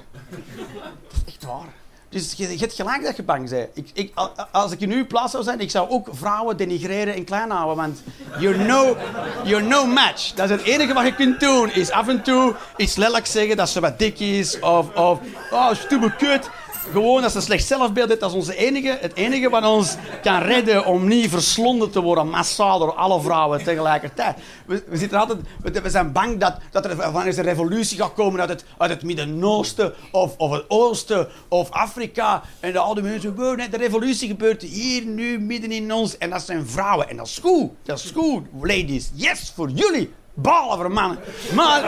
Dat is echt waar. Dus je, je hebt gelijk dat je bang bent. Ik, ik, als ik in uw plaats zou zijn, ik zou ook vrouwen denigreren en klein houden. Want you're no, you're no match. Dat is het enige wat je kunt doen. Is af en toe iets lelijk zeggen dat ze wat dik is. Of, of oh, stoeme kut. Gewoon dat ze slecht zelfbeeld heeft. Dat is onze enige, het enige wat ons kan redden om niet verslonden te worden massaal door alle vrouwen tegelijkertijd. We, zitten altijd, we, zijn bang dat, dat er van een revolutie gaat komen uit het, uit het Midden-Oosten of, of het Oosten of Afrika. En de oude mensen, wow, de revolutie gebeurt hier nu midden in ons. En dat zijn vrouwen. En dat is goed. Dat is goed, ladies. Yes, voor jullie. Balen voor mannen. Maar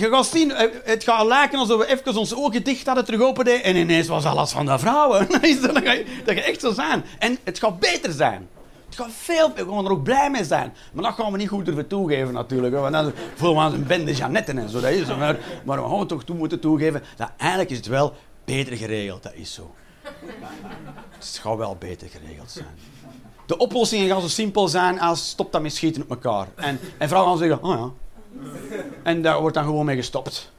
je gaat zien, eh, het gaat lijken alsof we even onze ogen dicht hadden, terug openden en ineens was alles van de vrouwen. [LAUGHS] dat, je, dat echt zo zijn. En het gaat beter zijn. Het gaat veel, we gaan er ook blij mee zijn. Maar dat gaan we niet goed durven toegeven natuurlijk. Want dan voelen we ons een bende Janetten en zo. Dat is, maar, maar we gaan toch toe moeten toegeven dat eigenlijk is het wel beter geregeld. Dat is zo. Het gaat wel beter geregeld zijn. De oplossingen gaan zo simpel zijn als stop dat met schieten op elkaar. En, en vrouwen gaan zeggen, oh ja, en daar wordt dan gewoon mee gestopt.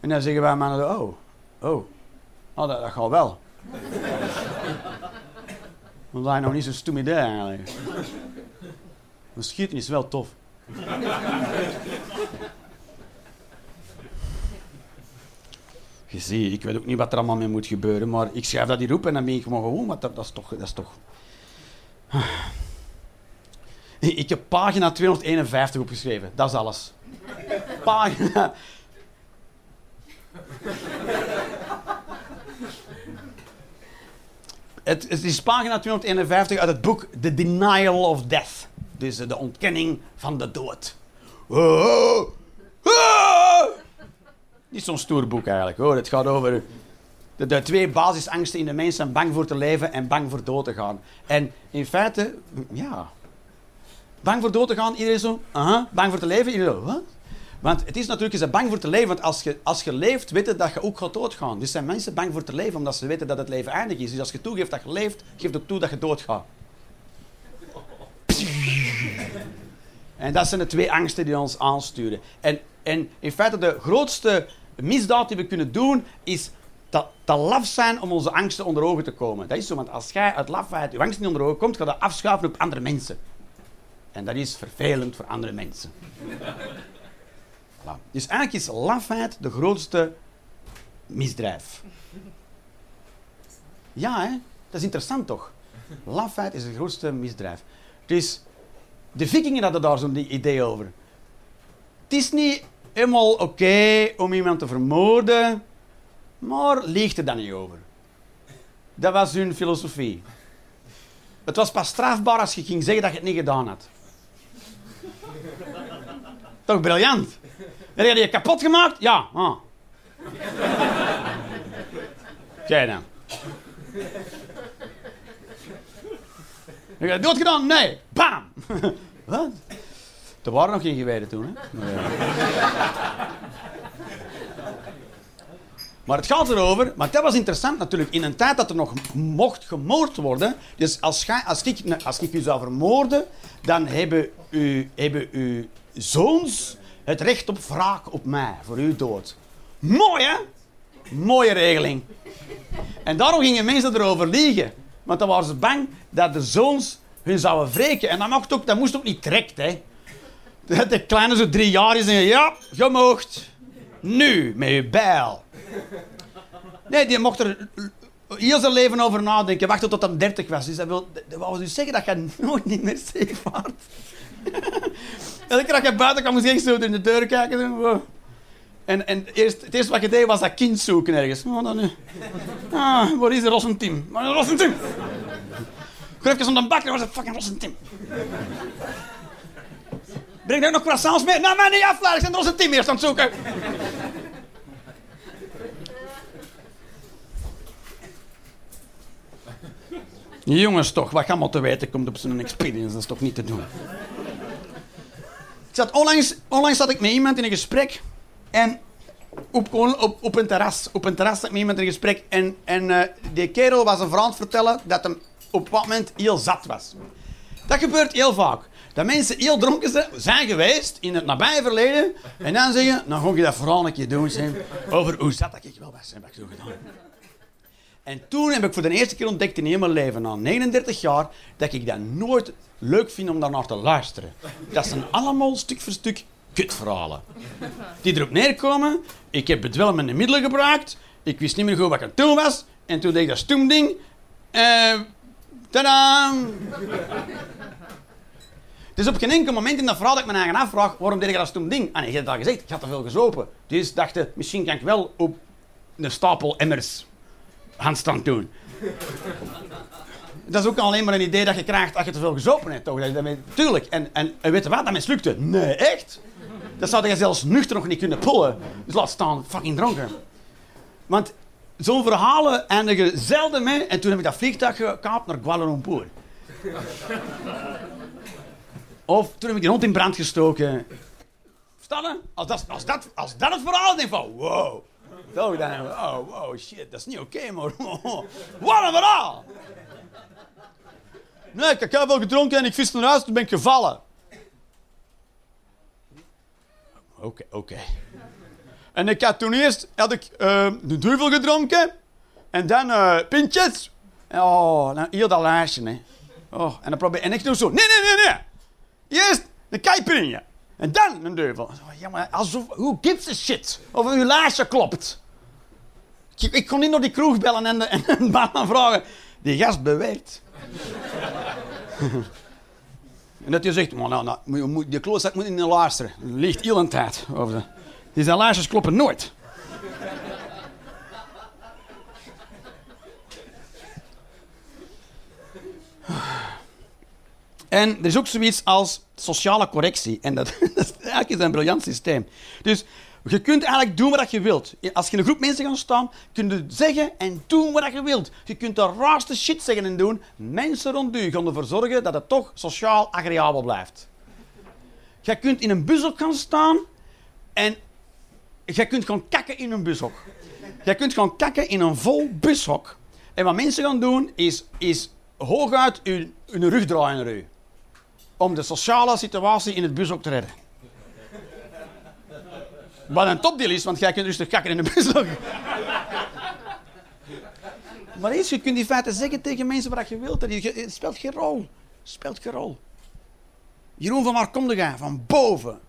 En dan zeggen wij mannen, oh, oh, oh dat, dat gaat wel. Want is nog niet zo'n stom idee eigenlijk. Maar schieten is wel tof. Je ziet, ik weet ook niet wat er allemaal mee moet gebeuren, maar ik schrijf dat hier op en dan ben ik gewoon gewoon, want dat, dat is toch... Dat is toch... Ik heb pagina 251 opgeschreven. Dat is alles. Pagina... Het, is pagina 251 uit het boek The Denial of Death. Dus de ontkenning van de dood. Oh, oh. Niet zo'n stoer boek eigenlijk. Hoor. Het gaat over de, de, twee basisangsten in de mens zijn bang voor te leven en bang voor dood te gaan. En in feite, ja, Bang voor dood te gaan, iedereen zo, aha. Bang voor te leven, iedereen wat? Want het is natuurlijk, bent bang voor te leven, want als je, als je leeft, weet je dat je ook gaat doodgaan. Dus zijn mensen bang voor te leven, omdat ze weten dat het leven eindig is. Dus als je toegeeft dat je leeft, geef ook toe dat je doodgaat. [LAUGHS] En dat zijn de twee angsten die ons aansturen. En, en in feite, de grootste misdaad die we kunnen doen, is te, laf zijn om onze angsten onder ogen te komen. Dat is zo, want als jij uit lafheid je angsten niet onder ogen komt, ga je dat afschuiven op andere mensen. En dat is vervelend voor andere mensen. Dus eigenlijk is lafheid de grootste misdrijf. Ja, hè? dat is interessant toch? Lafheid is de grootste misdrijf. Dus de vikingen hadden daar zo'n idee over. Het is niet helemaal oké om iemand te vermoorden, maar liegt er dan niet over. Dat was hun filosofie. Het was pas strafbaar als je ging zeggen dat je het niet gedaan had. Toch briljant. Heb je je kapot gemaakt? Ja. Ah. Jij dan. Heb je dat gedaan? Nee. Bam. [LAUGHS] Wat? Er waren nog geen geweren toen, hè? Maar het gaat erover, maar dat was interessant natuurlijk, in een tijd dat er nog mocht gemoord worden. Dus als, als, ik, als ik u zou vermoorden, dan hebben, u, hebben uw zoons het recht op wraak op mij, voor uw dood. Mooi, hè? Mooie regeling. En daarom gingen mensen erover liegen. Want dan waren ze bang dat de zoons hun zouden wreken. En dat, mocht ook, dat moest ook niet direct, hè. [LAUGHS] De kleine zo drie jaar is en ja, je mocht. Nu, met je bijl. Nee, die mocht er heel zijn leven over nadenken. Wachten tot hij 30 was. Dus dat wil, dat wou dus zeggen dat je nooit niet meer safe waart. [LAUGHS] Elke keer dat je buiten kwam, moest je in de deur kijken. En, en eerst, het eerste wat je deed was dat kind zoeken ergens. Oh, dan nu. Ah, waar is de Rossentiem? Waar is de Rossentiem? Ga even aan de bakker, waar is fucking Rossentiem? Breng daar nog croissants mee? Nou, maar niet afladen, ik ben Rossentiem eerst aan het zoeken. Jongens toch, wat allemaal te weten komt op zo'n experience, dat is toch niet te doen. Ik zat onlangs, onlangs zat ik met iemand in een gesprek en op, op, op een terras, op een terras met iemand in een gesprek en, en uh, die kerel was een het vertellen dat hem op wat moment heel zat was. Dat gebeurt heel vaak. Dat mensen heel dronken zijn geweest in het nabije verleden en dan zeggen, nou ga je dat verhaal een keer doen over hoe zat dat ik wel was, heb ik zo gedaan. En toen heb ik voor de eerste keer ontdekt in heel mijn leven, na 39 jaar, dat ik dat nooit leuk vind om daarnaar te luisteren. Dat zijn allemaal stuk voor stuk kutverhalen. Die erop neerkomen, ik heb bedwelmende middelen gebruikt, ik wist niet meer goed wat ik aan toen was, en toen deed ik dat stoemding. Tadaa! Dus op geen enkel moment in dat verhaal dat ik mijn eigen afvraag, waarom deed ik dat stoem ding? Ah nee, je hebt al gezegd, ik had te veel gezopen. Dus dacht misschien kan ik wel op een stapel emmers handstand doen. Dat is ook alleen maar een idee dat je krijgt als je te veel gezopen hebt. Toch? tuurlijk. En, en, en weet je wat? Dat mislukte. Nee, echt? Dat zou je zelfs nuchter nog niet kunnen pullen. Dus laat staan fucking dronken. Want zo'n verhalen eindigen zelden mee. En toen heb ik dat vliegtuig gekaapt naar Kuala Lumpur. Of toen heb ik die hond in brand gestoken. Verstaan Als dat, als, dat, als dat het verhaal is, van wow. Zo dan, oh, oh shit, dat is niet oké, okay, [LAUGHS] wat een verhaal! Nee, ik heb wel gedronken en ik vis naar huis, toen ben ik gevallen. Oké, oké. En ik had toen eerst had ik, uh, de duivel gedronken en dan uh, pintjes. Oh, dan hier dat lijstje, hè. Oh, en dan probeer en ik doe zo. Nee, nee, nee, nee. Eerst een caipirinha. En dan een duivel. Ja, maar alsof, who gives a shit of uw lijstje klopt? Ik, kon niet naar die kroeg bellen en, de, en baan vragen. Die gast beweegt. [LAUGHS] en dat je zegt, maar nou, nou, die klootzak moet niet luisteren. Dat ligt heel een tijd. Over Die zijn laarsjes kloppen nooit. En er is ook zoiets als sociale correctie. En dat, [LAUGHS] dat is eigenlijk een briljant systeem. Dus je kunt eigenlijk doen wat je wilt. Als je in een groep mensen gaat staan, kun je zeggen en doen wat je wilt. Je kunt de raarste shit zeggen en doen. Mensen rond u gaan ervoor zorgen dat het toch sociaal agreabel blijft. Je kunt in een bushok gaan staan en je kunt gewoon kakken in een bushok. Je kunt gewoon kakken in een vol bushok. En wat mensen gaan doen, is, is hooguit hun, hun rug draaien naar. Om de sociale situatie in het bushok te redden. Wat een topdeal is, want jij kunt rustig kakken in de bus maar eens, je kunt die feiten zeggen tegen mensen wat je wilt. Het speelt geen rol. Speelt geen rol. Jeroen van waar kom je? Van boven.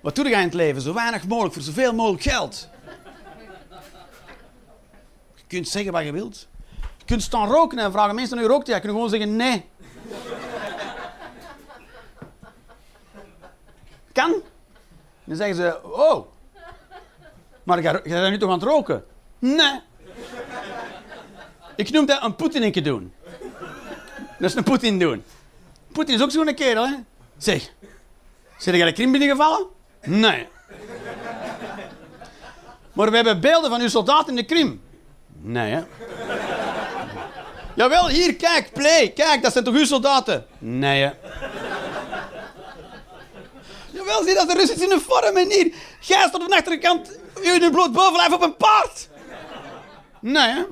Wat doe je in het leven? Zo weinig mogelijk voor zoveel mogelijk geld. Je kunt zeggen wat je wilt. Je kunt staan roken en vragen mensen je rookt. Je kunt gewoon zeggen nee. kan. Dan zeggen ze, oh. Maar je bent nu toch aan het roken? Nee. Ik noem dat een Poetin doen. Dat is een Poetin doen. Poetin is ook zo'n kerel, hè? Zeg, zijn jij de Krim binnengevallen? Nee. Maar we hebben beelden van uw soldaten in de Krim. Nee, hè? Jawel, hier, kijk, play. Kijk, dat zijn toch uw soldaten? Nee, hè? wel zien dat de Russen in een vorm en hier. Jij staat op de achterkant, in een bloot bovenlijf op een paard. Nee, hè?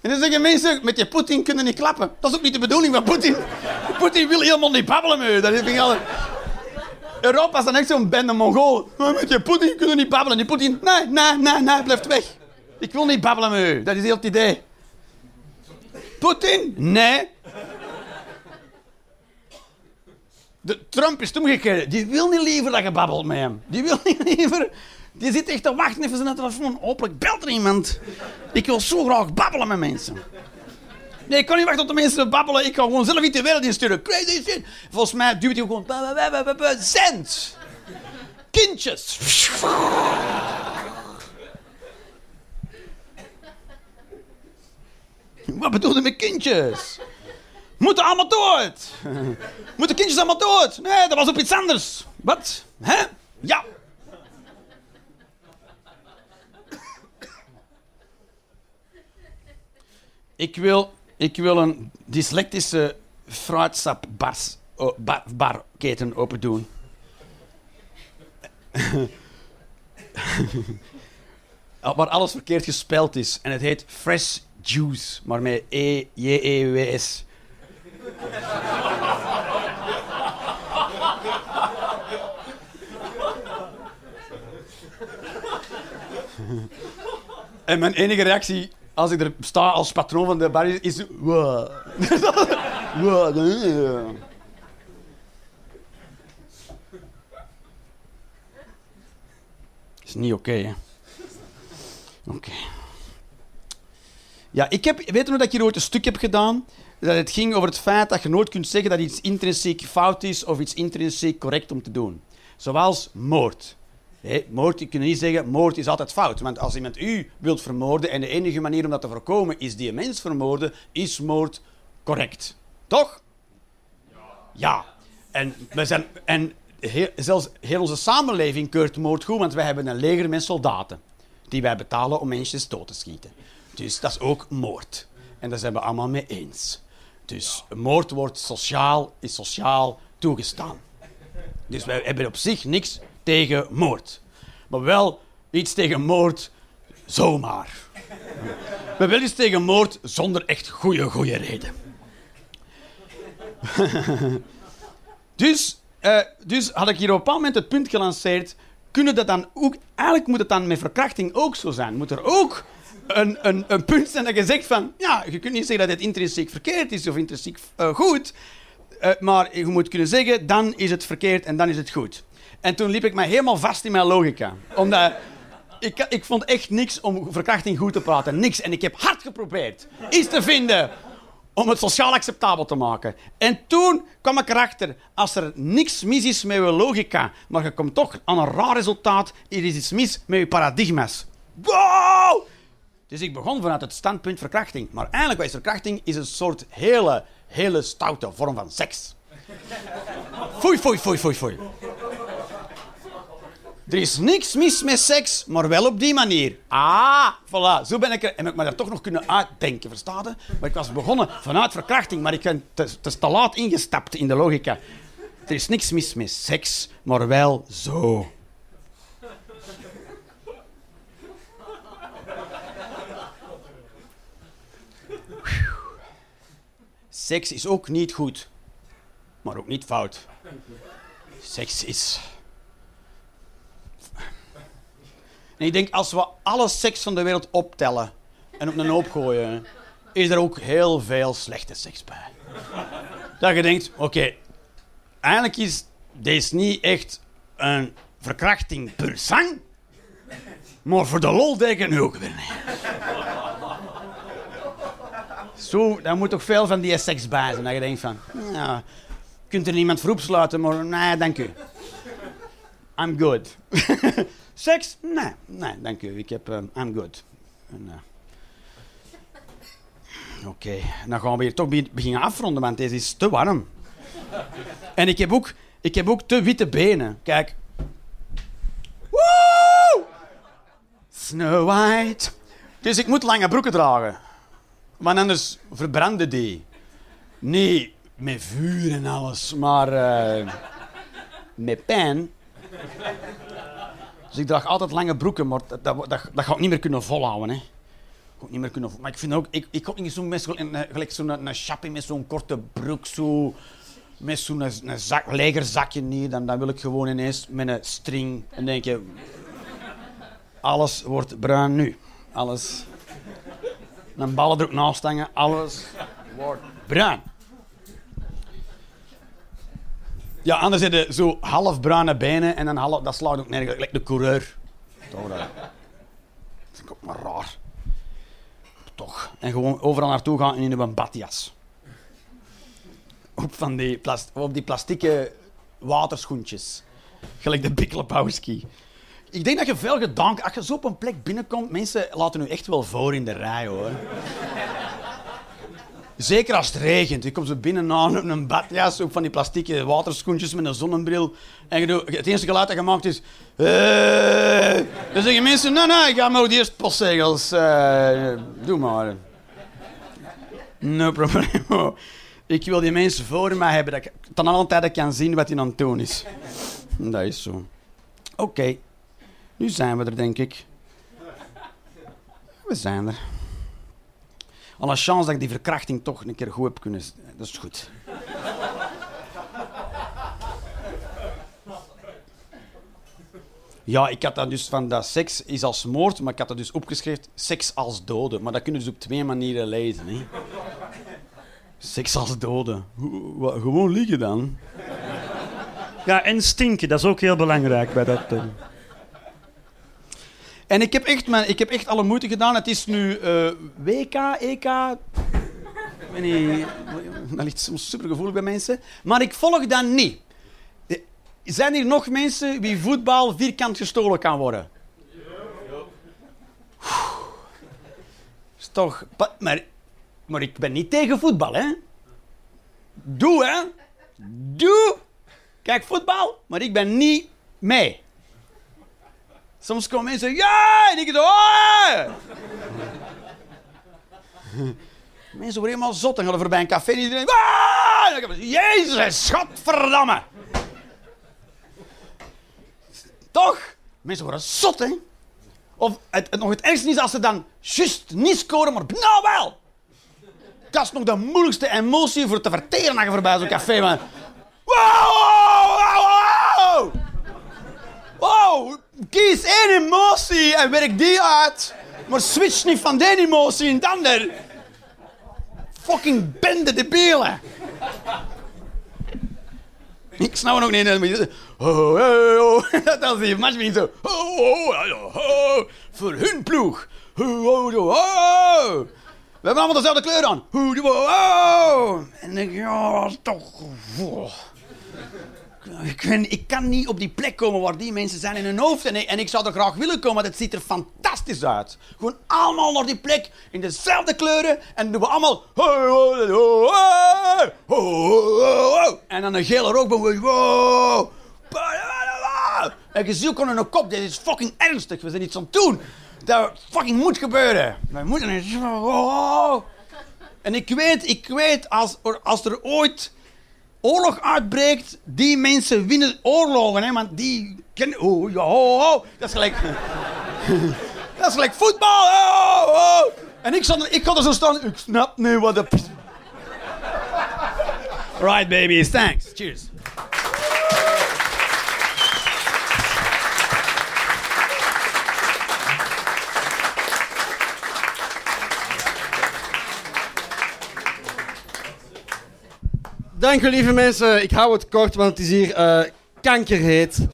En dan zeggen mensen, met je Poetin kunnen niet klappen. Dat is ook niet de bedoeling van Poetin. Poetin wil helemaal niet babbelen met u. Dat vind. Europa is dan echt zo'n bende Mongool. Met je Poetin kunnen niet babbelen. Die Poetin, nee, nee, nee, nee, blijft weg. Ik wil niet babbelen met u. Dat is heel het idee. Poetin? Nee. De Trump is het omgekeerd. Die wil niet liever dat je babbelt met hem. Die wil niet liever... Die zit echt te wachten even zijn telefoon. Hopelijk belt er iemand. Ik wil zo graag babbelen met mensen. Nee, ik kan niet wachten tot de mensen babbelen. Ik ga gewoon zelf iets de wereld insturen. Crazy shit. Volgens mij duwt hij gewoon... Zend. Kindjes. Wat bedoel je met kindjes? Moeten allemaal dood. Moeten kindjes allemaal dood? Nee, dat was op iets anders. Wat? Hè? Ja. Ik wil, ik wil een dyslectische fruitsapbarketen oh, bar, open doen. [LAUGHS] Waar alles verkeerd gespeld is. En het heet Fresh Juice, maar met E-J-E-W-S. [LAUGHS] en mijn enige reactie als ik er sta als patroon van de bar is... Wow. [LAUGHS] is niet oké? Oké. Ja, ik heb... Weet je nog dat ik hier ooit een stuk heb gedaan? Dat het ging over het feit dat je nooit kunt zeggen dat iets intrinsiek fout is of iets intrinsiek correct om te doen. Zoals moord. Moord, je kunt niet zeggen, moord is altijd fout. Want als iemand u wilt vermoorden en de enige manier om dat te voorkomen is die mens vermoorden, is moord correct. Toch? Ja. ja. En, we zijn, en zelfs heel onze samenleving keurt moord goed, want wij hebben een leger met soldaten die wij betalen om mensen dood te schieten. Dus dat is ook moord. En daar zijn we allemaal mee eens. Dus moord wordt sociaal, is sociaal toegestaan. Dus wij hebben op zich niks tegen moord. Maar wel iets tegen moord zomaar. We willen iets tegen moord zonder echt goede, goede reden. [LAUGHS] dus, uh, dus had ik hier op een bepaald moment het punt gelanceerd. Kunnen dat dan ook, eigenlijk moet het dan met verkrachting ook zo zijn. Moet er ook een, een, een punt zijn dat je zegt van, ja, je kunt niet zeggen dat het intrinsiek verkeerd is of intrinsiek uh, goed. Uh, maar je moet kunnen zeggen, dan is het verkeerd en dan is het goed. En toen liep ik mij helemaal vast in mijn logica. Omdat ik, ik vond echt niks om verkrachting goed te praten. Niks. En ik heb hard geprobeerd iets te vinden om het sociaal acceptabel te maken. En toen kwam ik erachter, als er niks mis is met je logica, maar je komt toch aan een raar resultaat, er is iets mis met je paradigma's. Dus ik begon vanuit het standpunt verkrachting. Maar eigenlijk is verkrachting? Is een soort hele, hele stoute vorm van seks. [LAUGHS] Foei, foei, foei, foei, foei. Er is niks mis met seks, maar wel op die manier. Ah, voilà. Zo ben ik er. En ik me daar toch nog kunnen uitdenken, verstaan Maar ik was begonnen vanuit verkrachting, maar ik ben te, te, te laat ingestapt in de logica. Er is niks mis met seks, maar wel zo. Seks is ook niet goed, maar ook niet fout. Seks is. En ik denk, als we alle seks van de wereld optellen en op een hoop gooien, is er ook heel veel slechte seks bij. Dat je denkt, oké, eigenlijk is deze niet echt een verkrachting per sang, maar voor de lol denk ik nu ook weer niet. Zo, daar moet toch veel van die seks bij zijn. Dat je denkt van, ja, kunt er niemand voor opsluiten, maar nee, dank u. I'm good. [LAUGHS] seks? Nee, nee, dank u. Ik heb, um, I'm good. uh, Oké, dan gaan we hier toch beginnen afronden, want deze is te warm. en ik heb ook, ik heb ook te witte benen. Kijk. Woe! Snow White. Dus ik moet lange broeken dragen. Want anders verbrandde die. Niet met vuur en alles, maar uh, met pijn. Dus ik draag altijd lange broeken, maar dat, dat, dat, ga ik niet meer kunnen volhouden. Hè. Ik niet meer kunnen, maar ik vind ook, ik, ik niet zo'n mes, gelijk zo'n een, een chappie met zo'n korte broek, zo met zo'n zak, legerzakje niet. Dan, dan wil ik gewoon ineens met een string. En denk je, alles wordt bruin nu. Alles. Een ballen er ook naast. Alles wordt bruin. Ja, anders je zo half bruine benen en dan half, dat slaat ook nergens. Lijkt de coureur. Toch, dat ik ook maar raar. Toch. En gewoon overal naartoe gaan in een badjas. Op, van die op die plastieke waterschoentjes. Gelijk de Big Lebowski. Ik denk dat je veel gedaan Als je zo op een plek binnenkomt, mensen laten nu echt wel voor in de rij, hoor. Zeker als het regent. Je komt zo binnen na een badjas, ook van die plastieke waterschoentjes met een zonnebril. En je doet, het eerste geluid dat gemaakt is... Hey. Dan zeggen mensen, nee, nee, ik ga maar die eerste postzegels. Uh, doe maar. No probleem. [LAUGHS] Ik wil die mensen voor mij hebben, dat ik ten alle kan zien wat hij aan het doen is. Dat is zo. Oké, nu zijn we er, denk ik. We zijn er. Al een chance dat ik die verkrachting toch een keer goed heb kunnen... Dat is goed. Ja, ik had dat dus van dat seks is als moord, maar ik had dat dus opgeschreven seks als doden. Maar dat kunnen dus op twee manieren lezen. Hè. Seks als doden. Gewoon liegen dan. Ja, en stinken, dat is ook heel belangrijk bij dat. Uh... En ik heb, echt mijn, ik heb echt alle moeite gedaan. Het is nu uh, WK, EK. Ik weet niet, dat ligt soms super gevoelig bij mensen. Maar ik volg dat niet. Zijn er nog mensen wie voetbal vierkant gestolen kan worden? Is toch... Maar, maar ik ben niet tegen voetbal, hè? Doe, hè? Doe! Kijk, voetbal, maar ik ben niet mee. Soms komen mensen ja, en ik zo, oh! [LAUGHS] Mensen worden helemaal zot en gaan er voorbij een café en iedereen, ah! Jezus, godverdamme! Toch? Mensen worden zot, hè? Of het, nog het ergste is als ze dan juist niet scoren, maar nou wel! Dat is nog de moeilijkste emotie voor te verteren als je voorbij zo'n café bent. Wow! Wow, kies één emotie en werk die uit. Maar switch niet van die emotie in de ander. Fucking bende de belen. Ik snap nog niet. Oh, oh, oh. Dat is die niet zo. Oh, oh, oh, Voor hun ploeg. Oh, oh, oh. We hebben allemaal dezelfde kleur aan. Oh, oh. En ik, ja, toch. Ik, ik, kan niet op die plek komen waar die mensen zijn in hun hoofd. En ik, zou er graag willen komen, want het ziet er fantastisch uit. Gewoon allemaal naar die plek, in dezelfde kleuren. En doen we allemaal... En dan een gele rookboom. Wow. En je ziet in een kop, dit is fucking ernstig. We zijn iets aan het doen. Dat fucking moet gebeuren. Wij moeten... En ik weet, ik weet, als, als er ooit oorlog uitbreekt, die mensen winnen oorlogen. Hè, want die kennen... Oh, ja, oh, oh. Dat is gelijk... [LAUGHS] dat is gelijk voetbal. Oh, oh. En ik, zat, ik had er zo staan... Ik snap nu wat de... [LAUGHS] right, baby. Thanks. Cheers. Dank u lieve mensen. Ik hou het kort, want het is hier uh, kankerheet.